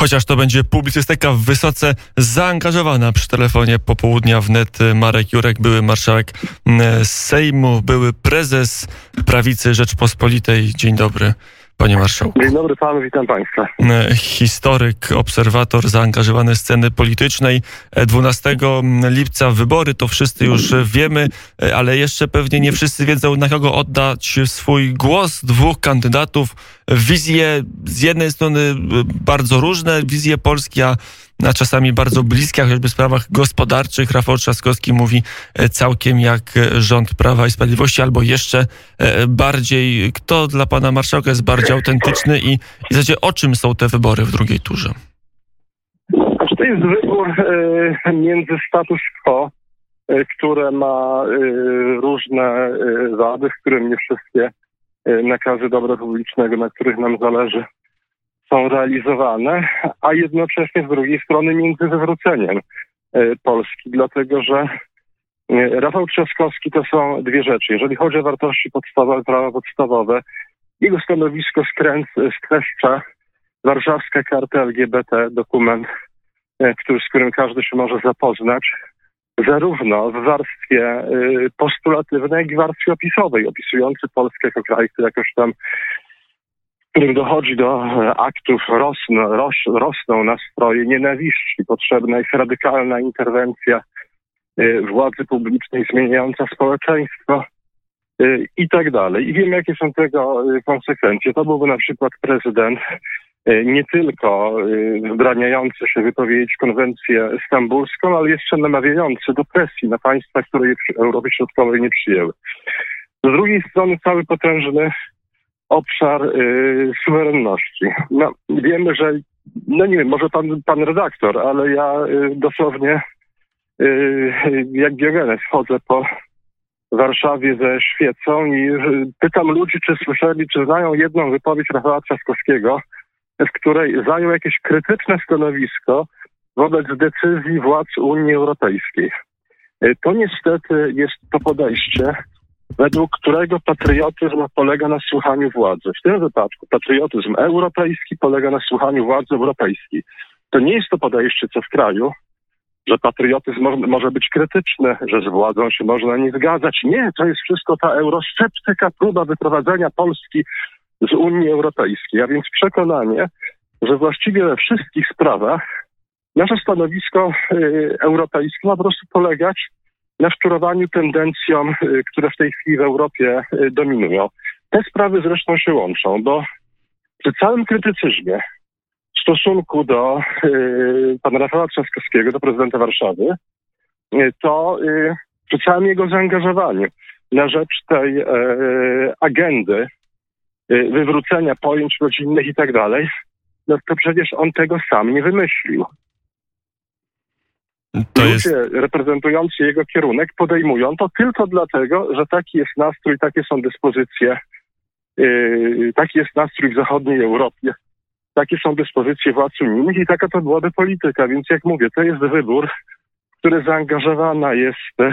Chociaż to będzie publicystyka wysoce zaangażowana przy telefonie popołudnia wnet Marek Jurek, były marszałek Sejmu, były prezes prawicy Rzeczpospolitej. Dzień dobry. Panie marszałku. Dzień dobry panu, witam państwa. Historyk, obserwator zaangażowany sceny politycznej. 12 lipca wybory, to wszyscy już wiemy, ale jeszcze pewnie nie wszyscy wiedzą, na kogo oddać swój głos. Dwóch kandydatów, wizje z jednej strony bardzo różne, wizje Polski, a a czasami bardzo bliskie, choćby sprawach gospodarczych. Rafał Trzaskowski mówi e, całkiem jak e, rząd Prawa i Sprawiedliwości, albo jeszcze e, bardziej, kto dla pana marszałka jest bardziej autentyczny i, i zasadzie o czym są te wybory w drugiej turze? To jest wybór między status quo, które ma różne wady, w którym nie wszystkie nakazy dobra publicznego, na których nam zależy, są realizowane, a jednocześnie z drugiej strony między wywróceniem e, Polski, dlatego że e, Rafał Trzaskowski to są dwie rzeczy. Jeżeli chodzi o wartości podstawowe, prawa podstawowe, jego stanowisko streszcza warszawska karta LGBT, dokument, e, który, z którym każdy się może zapoznać, zarówno w warstwie postulatywnej, jak i w warstwie opisowej, opisujący Polskę jako kraj, który jakoś tam którym dochodzi do e, aktów, rosną, ros, rosną nastroje nienawiści. Potrzebna jest radykalna interwencja e, władzy publicznej zmieniająca społeczeństwo e, i tak dalej. I wiemy, jakie są tego konsekwencje. To byłby na przykład prezydent nie tylko wdraniający się wypowiedzieć konwencję stambulską, ale jeszcze namawiający do presji na państwa, które Europy Środkowej nie przyjęły. Z drugiej strony cały potężny obszar y, suwerenności. No, wiemy, że, no nie wiem, może pan, pan redaktor, ale ja y, dosłownie y, jak Diogenes chodzę po Warszawie ze świecą i pytam ludzi, czy słyszeli, czy znają jedną wypowiedź Rafała Trzaskowskiego, w której zajął jakieś krytyczne stanowisko wobec decyzji władz Unii Europejskiej. To niestety jest to podejście, według którego patriotyzm polega na słuchaniu władzy. W tym wypadku patriotyzm europejski polega na słuchaniu władzy europejskiej. To nie jest to podejście, co w kraju, że patriotyzm może, być krytyczny, że z władzą się można nie zgadzać. Nie, to jest wszystko ta eurosceptyka, próba wyprowadzenia Polski z Unii Europejskiej. A więc przekonanie, że właściwie we wszystkich sprawach nasze stanowisko y, europejskie ma po prostu polegać na szczurowaniu tendencjom, y, które w tej chwili w Europie y, dominują. Te sprawy zresztą się łączą, bo przy całym krytycyzmie w stosunku do y, pana Rafała Trzaskowskiego, do prezydenta Warszawy, y, to y, przy całym jego zaangażowaniu na rzecz tej e, agendy y, wywrócenia pojęć rodzinnych i tak dalej, no to przecież on tego sam nie wymyślił. To Ludzie jest... reprezentujący jego kierunek podejmują to tylko dlatego, że taki jest nastrój, takie są dyspozycje, yy, taki jest nastrój w zachodniej Europie, takie są dyspozycje władz unijnych i taka to byłaby polityka. Więc jak mówię, to jest wybór, który zaangażowana jest e,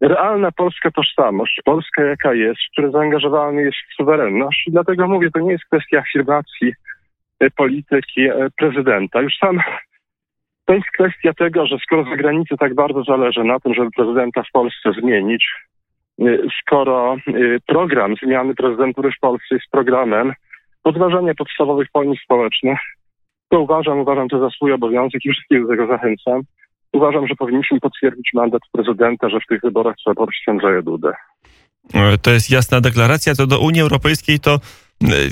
realna polska tożsamość, Polska jaka jest, który zaangażowany jest w suwerenność. I dlatego mówię, to nie jest kwestia afirmacji e, polityki e, prezydenta. Już sam to jest kwestia tego, że skoro za granicą tak bardzo zależy na tym, żeby prezydenta w Polsce zmienić, y, skoro y, program zmiany prezydentury w Polsce jest programem podważania podstawowych pojęć społecznych, to uważam, uważam to za swój obowiązek i wszystkich do tego zachęcam. Uważam, że powinniśmy potwierdzić mandat prezydenta, że w tych wyborach trzeba poprzeć Andrzeja Dudę. E, to jest jasna deklaracja. Co do Unii Europejskiej, to e,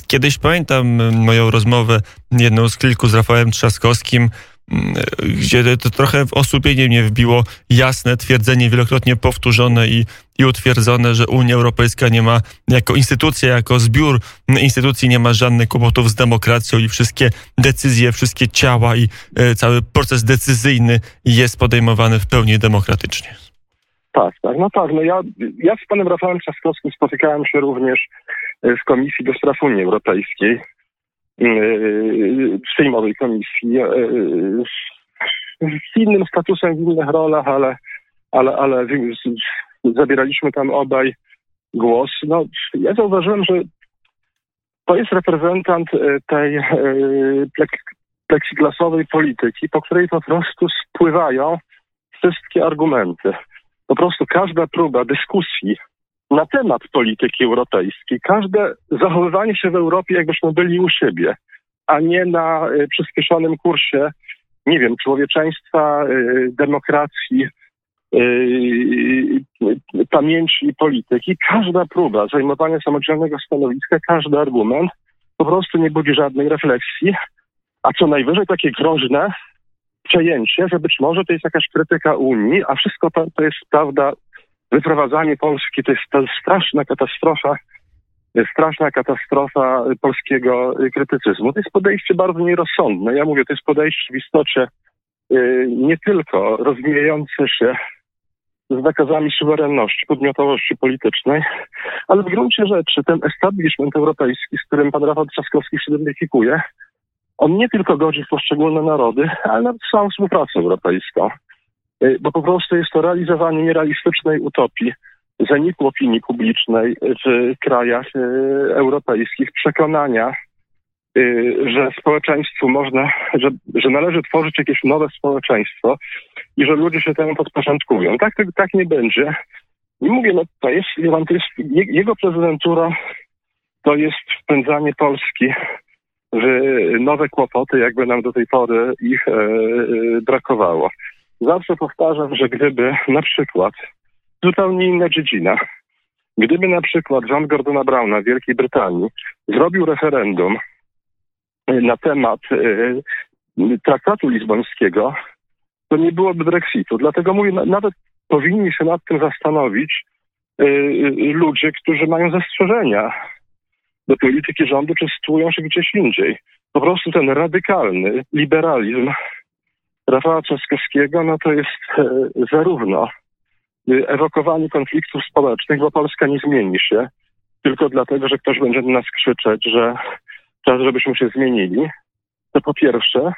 kiedyś pamiętam moją rozmowę, jedną z kilku z Rafałem Trzaskowskim, gdzie to trochę w osłupienie mnie wbiło jasne twierdzenie, wielokrotnie powtórzone i, i utwierdzone, że Unia Europejska nie ma jako instytucja, jako zbiór instytucji nie ma żadnych kłopotów z demokracją i wszystkie decyzje, wszystkie ciała i e, cały proces decyzyjny jest podejmowany w pełni demokratycznie. Tak, tak, no tak. No ja, ja z panem Rafałem Trzaskowskim spotykałem się również e, w Komisji do Spraw Unii Europejskiej sejmowej komisji z innym statusem, w innych rolach, ale, ale, ale zabieraliśmy tam obaj głos. No, ja zauważyłem, że to jest reprezentant tej plexiglasowej polityki, po której po prostu spływają wszystkie argumenty. Po prostu każda próba dyskusji na temat polityki europejskiej, każde zachowywanie się w Europie, jakbyśmy byli u siebie, a nie na y, przyspieszonym kursie, nie wiem, człowieczeństwa, y, demokracji, y, pamięci i polityki. Każda próba zajmowania samodzielnego stanowiska, każdy argument po prostu nie budzi żadnej refleksji, a co najwyżej takie groźne przejęcie, że być może to jest jakaś krytyka Unii, a wszystko to, to jest prawda, wyprowadzanie Polski to jest, to jest straszna katastrofa, straszna katastrofa polskiego krytycyzmu. To jest podejście bardzo nierozsądne. Ja mówię, to jest podejście w istocie yy, nie tylko rozwijające się z nakazami suwerenności, podmiotowości politycznej, ale w gruncie rzeczy ten establishment europejski, z którym pan Rafał Trzaskowski się identyfikuje, on nie tylko godzi w poszczególne narody, ale nawet w całą współpracę europejską. Y, bo po prostu jest to realizowanie nierealistycznej utopii zaniku opinii publicznej w krajach y, europejskich, przekonania, y, że społeczeństwu można, że, że należy tworzyć jakieś nowe społeczeństwo i że ludzie się temu podporządkują. Tak, tak, tak nie będzie. I mówię, no to jest, to jest jego prezydentura to jest wpędzanie Polski w nowe kłopoty, jakby nam do tej pory ich e, e, brakowało. Zawsze powtarzam, że gdyby na przykład zupełnie inna dziedzina, gdyby na przykład John Gordona Browna w Wielkiej Brytanii zrobił referendum e, na temat traktatu lizbońskiego, to nie byłoby Brexitu. Dlatego mówię, nawet powinni się nad tym zastanowić ludzie, którzy mają zastrzeżenia do polityki rządu przesytuują się gdzieś indziej. Po prostu ten radykalny liberalizm Rafała Trzaskowskiego, no to jest e, zarówno e, ewokowanie konfliktów społecznych, bo Polska nie zmieni się tylko dlatego, że ktoś będzie na nas krzyczeć, że czas, żebyśmy się zmienili. To po pierwsze.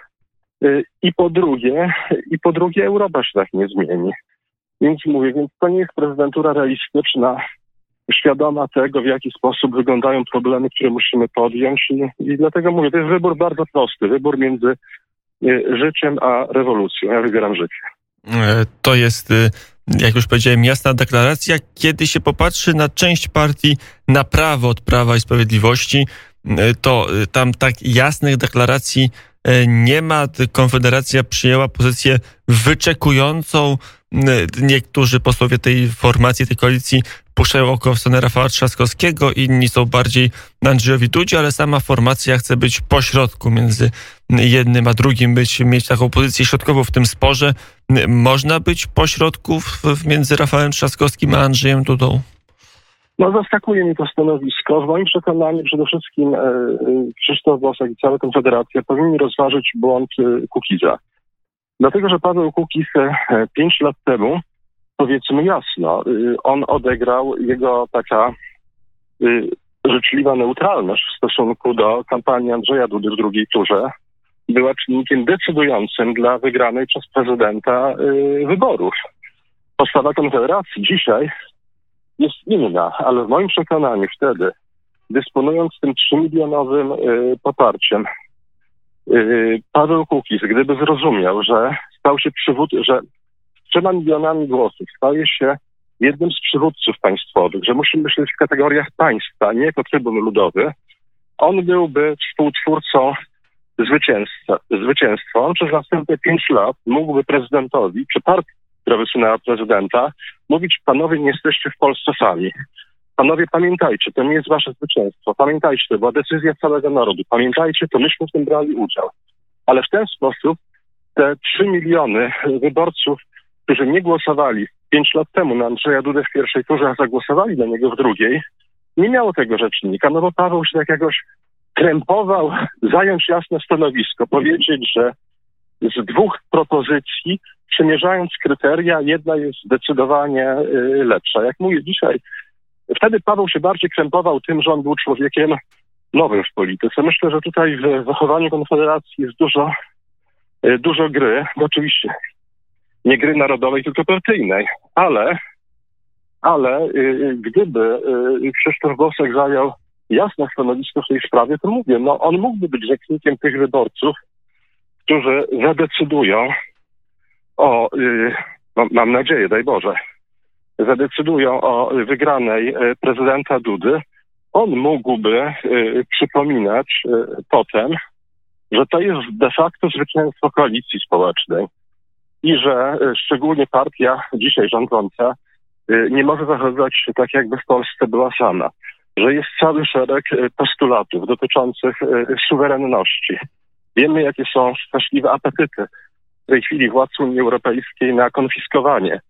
E, I po drugie, i po drugie Europa się tak nie zmieni. Więc mówię, więc to nie jest prezydentura realistyczna, świadoma tego, w jaki sposób wyglądają problemy, które musimy podjąć. I, i dlatego mówię, to jest wybór bardzo prosty. Wybór między życiem a rewolucją. Ja wybieram życie. E, to jest, e, jak już powiedziałem, jasna deklaracja. Kiedy się popatrzy na część partii na prawo od Prawa i Sprawiedliwości, to tam tak jasnych deklaracji nie ma. Konfederacja przyjęła pozycję wyczekującą. Niektórzy posłowie tej formacji, tej koalicji puszczają oko w stronę Rafała Trzaskowskiego, inni są bardziej Andrzejowi Dudzie, ale sama formacja chce być pośrodku między jednym a drugim, być, mieć taką pozycję środkową w tym sporze. Można być pośrodku między Rafałem Trzaskowskim a Andrzejem Dudą? No zaskakuje mi to stanowisko. W moim przekonaniu przede wszystkim e, e, Krzysztof Bosak i cała Konfederacja powinni rozważyć błąd e, Kukiza. Dlatego, że Paweł Kukiz e, pięć lat temu powiedzmy jasno, y, on odegrał jego taka y, życzliwa neutralność w stosunku do kampanii Andrzeja Dudy w drugiej turze była czynnikiem decydującym dla wygranej przez prezydenta y, wyborów. Postawa Konfederacji dzisiaj jest inna, ale w moim przekonaniu wtedy, dysponując tym 3-milionowym poparciem, Paweł Kukiz, gdyby zrozumiał, że stał się przywódcą, że trzema milionami głosów staje się jednym z przywódców państwowych, że musi myśleć w kategoriach państwa, nie jako trybun ludowy, on byłby współtwórcą zwycięstwa. zwycięstwa. On przez następne pięć lat mógłby prezydentowi, czy partii, która wysunęła prezydenta, mówić, panowie, nie jesteście w Polsce sami. Panowie, pamiętajcie, to nie jest wasze zwycięstwo. Pamiętajcie, to była decyzja całego narodu. Pamiętajcie, to myśmy w tym brali udział. Ale w ten sposób te trzy miliony wyborców którzy nie głosowali pięć lat temu na Andrzeja Dudę w pierwszej turze, a zagłosowali na niego w drugiej, nie miało tego rzecznika. No bo Paweł się tak jakoś krępował, zająć jasne stanowisko, powiedzieć, że z dwóch propozycji, przemierzając kryteria, jedna jest zdecydowanie y, lepsza. Jak mówię dzisiaj, wtedy Paweł się bardziej krępował tym, że on był człowiekiem nowym w polityce. Myślę, że tutaj w zachowaniu Konfederacji jest dużo, y, dużo gry. Oczywiście nie gry narodowej, tylko partyjnej. Ale, ale y, gdyby y, Krzysztof Bosak zajął jasne stanowisko w tej sprawie, to mówię, no on mógłby być rzecznikiem tych wyborców, którzy zadecydują o, no, mam nadzieję, daj Boże, zadecydują o wygranej y, prezydenta Dudy, on mógłby y, przypominać potem, że to jest de facto zwycięstwo koalicji społecznej i że szczególnie partia dzisiaj rządząca nie może zachowywać się tak, jakby w Polsce była sama, że jest cały szereg postulatów dotyczących suwerenności. Wiemy, jakie są straszliwe apetyty w tej chwili władz Unii Europejskiej na konfiskowanie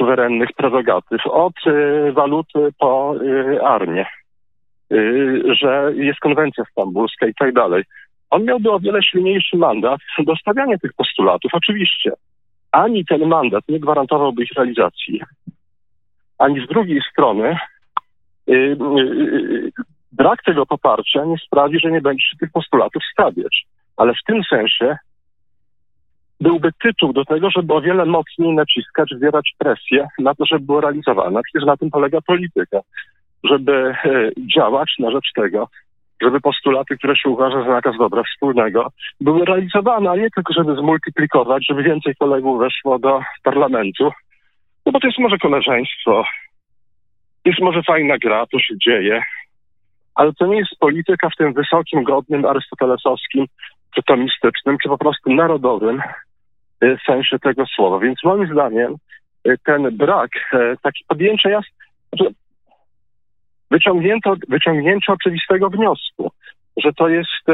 suwerennych prerogatyw od y, waluty po y, armię, y, że jest konwencja stambulska i tak dalej. On miałby o wiele silniejszy mandat do stawiania tych postulatów. Oczywiście ani ten mandat nie gwarantowałby ich realizacji, ani z drugiej strony brak tego poparcia nie sprawi, że nie będzie się tych postulatów stawiać. Ale w tym sensie byłby tytuł do tego, żeby o wiele mocniej naciskać, wywierać presję na to, żeby było realizowane. Przecież na tym polega polityka. Żeby e, działać na rzecz tego, żeby postulaty, które się uważa za nakaz dobra wspólnego, były realizowane, a nie tylko, żeby zmultiplikować, żeby więcej kolegów weszło do parlamentu. No bo to jest może koleżeństwo, jest może fajna gra, to się dzieje, ale to nie jest polityka w tym wysokim, godnym, arystotelesowskim, czy tomistycznym, czy po prostu narodowym sensie tego słowa. Więc moim zdaniem y, ten brak y, taki podjęcia jasne, wyciągnięto, wyciągnięcie oczywistego wniosku, że to jest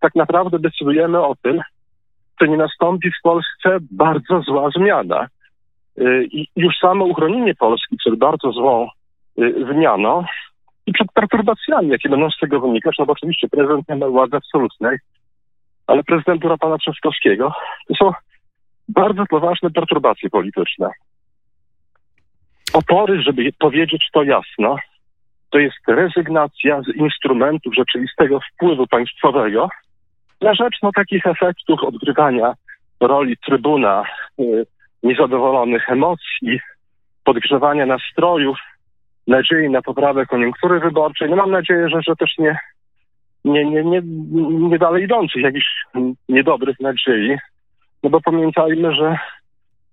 tak naprawdę decydujemy o tym, że nie nastąpi w Polsce bardzo zła zmiana. I już samo uchronienie Polski przed bardzo złą zmianą i przed perturbacjami, jakie będą z tego wynikać, no bo oczywiście prezydent nie ma władzy absolutnej, ale prezydentura pana Trzaskowskiego to są bardzo poważne perturbacje polityczne. Opory, żeby powiedzieć to jasno, to jest rezygnacja z instrumentów rzeczywistego wpływu państwowego na rzecz no, takich efektów odgrywania roli trybuna y, niezadowolonych emocji, podgrzewania nastrojów, nadziei na poprawę koniunktury wyborczej. No mam nadzieję, że, że też nie, nie, nie, nie, nie dalej idących jakichś niedobrych nadziei, no bo pamiętajmy, że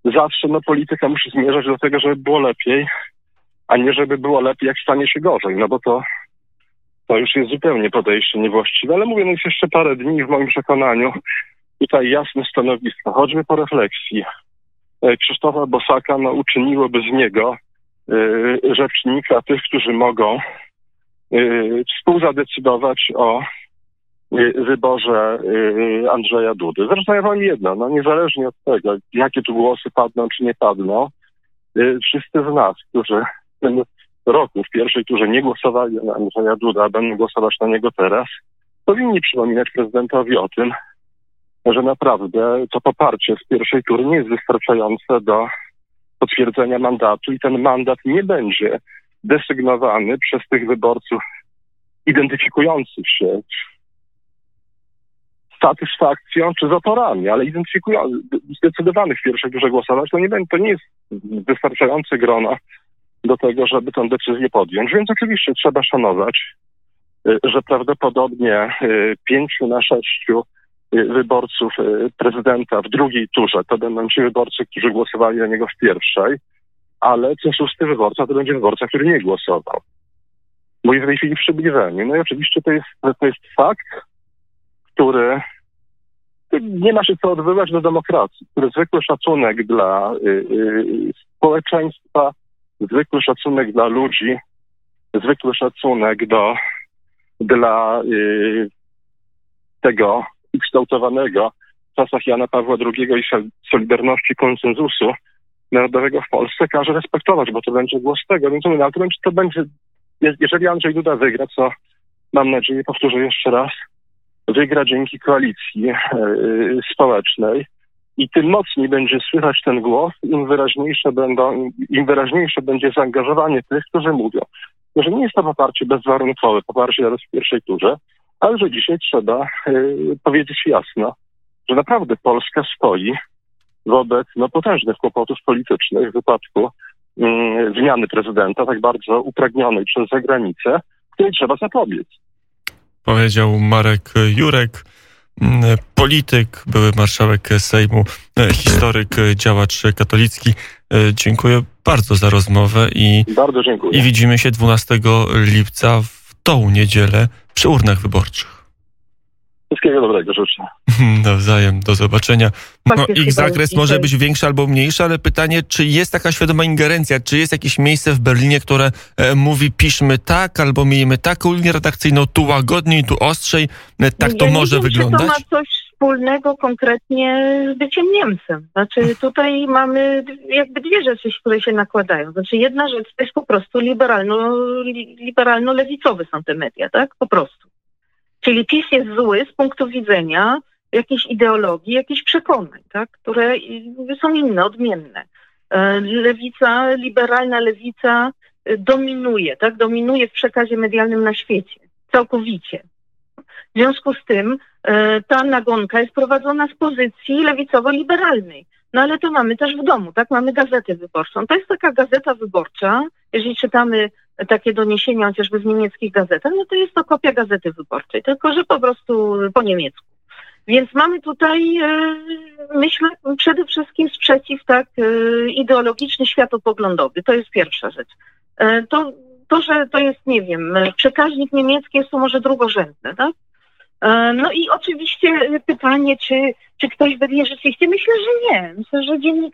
zawsze no, polityka musi zmierzać do tego, żeby było lepiej, a nie żeby było lepiej, jak stanie się gorzej, no bo to, to już jest zupełnie podejście niewłaściwe. Ale mówię, no jest jeszcze parę dni w moim przekonaniu tutaj jasne stanowisko, choćby po refleksji. E, Krzysztofa Bosaka no, uczyniłoby z niego y, rzecznika tych, którzy mogą y, współzadecydować o wyborze y, Andrzeja Dudy. Zresztą ja wam jedno, no niezależnie od tego, jakie tu głosy padną czy nie padną, y, wszyscy z nas, którzy w tym roku, w pierwszej turze nie głosowali na Andrzeja Duda, a będą głosować na niego teraz, powinni przypominać prezydentowi o tym, że naprawdę to poparcie z pierwszej tury nie jest wystarczające do potwierdzenia mandatu i ten mandat nie będzie desygnowany przez tych wyborców identyfikujących się satysfakcją czy z oporami, ale identyfikują zdecydowanych w pierwszej turze głosować, to nie, to nie jest wystarczające grono do tego, żeby tę decyzję podjąć. Więc oczywiście trzeba szanować, y, że prawdopodobnie y, pięciu na sześciu y, wyborców prezydenta w drugiej turze to będą ci wyborcy, którzy głosowali na niego w pierwszej, ale co szósty wyborca to będzie wyborca, który nie głosował. Mówi w tej chwili przybliżenie. No i oczywiście to jest, to jest fakt, który nie ma się co odbywać do demokracji, który zwykły szacunek dla y, y, społeczeństwa, zwykły szacunek dla ludzi, zwykły szacunek do, dla y, tego ukształtowanego w czasach Jana Pawła II i Solidarności konsensusu narodowego w Polsce każe respektować, bo to będzie głos tego. Więc mówię, ale to będzie, to będzie, jeżeli Andrzej Duda wygra, co mam nadzieję, powtórzę jeszcze raz, wygra dzięki koalicji e, społecznej. I tym mocniej będzie słychać ten głos, im wyraźniejsze, będą, im wyraźniejsze będzie zaangażowanie tych, którzy mówią, że nie jest to poparcie bezwarunkowe, poparcie teraz w pierwszej turze, ale że dzisiaj trzeba y, powiedzieć jasno, że naprawdę Polska stoi wobec no, potężnych kłopotów politycznych w wypadku y, zmiany prezydenta, tak bardzo upragnionej przez zagranicę, której trzeba zapobiec powiedział Marek Jurek. mm, polityk, były marszałek Sejmu, e, historyk, e, działacz katolicki. E, dziękuję bardzo za rozmowę i, Bardzo dziękuję. i widzimy się 12 lipca w tą niedzielę przy urnach wyborczych. Wszystkiego dobrego życzę. Nawzajem, do zobaczenia. No, ich zakres może być większy albo mniejszy, ale pytanie, czy jest taka świadoma ingerencja, czy jest jakieś miejsce w Berlinie, które e, mówi piszmy tak, albo miejmy taką linię redakcyjną, tu łagodniej, tu ostrzej, e, tak to ja może nie wiem, wyglądać? Czy to ma coś wspólnego konkretnie z byciem Niemcem. Znaczy tutaj mamy jakby dwie rzeczy, które się nakładają. Znaczy jedna rzecz to jest po prostu liberalno, li- liberalno-lewicowe są te media, tak? Po prostu. Czyli PiS jest zły z punktu widzenia jakiejś ideologii, jakichś przekonań, tak? które są inne, odmienne. E, Lewica, liberalna lewica y, dominuje, tak? Dominuje w przekazie medialnym na świecie. Całkowicie. W związku z tym e, ta nagonka jest prowadzona z pozycji lewicowo-liberalnej. No ale to mamy też w domu, tak? Mamy gazetę wyborczą. To jest taka gazeta wyborcza. Jeżeli czytamy takie doniesienia chociażby w niemieckich gazetach, no to jest to kopia gazety wyborczej, tylko że po prostu po niemiecku. Więc mamy tutaj, e, myślę, przede wszystkim sprzeciw tak e, ideologiczny, światopoglądowy. To jest pierwsza rzecz. E, To, to, że to jest, nie wiem, przekaźnik niemiecki jest to może drugorzędne, tak? No i oczywiście pytanie, czy, czy ktoś będzie rzeczywiście? Myślę, że nie. Myślę, że dziennikarze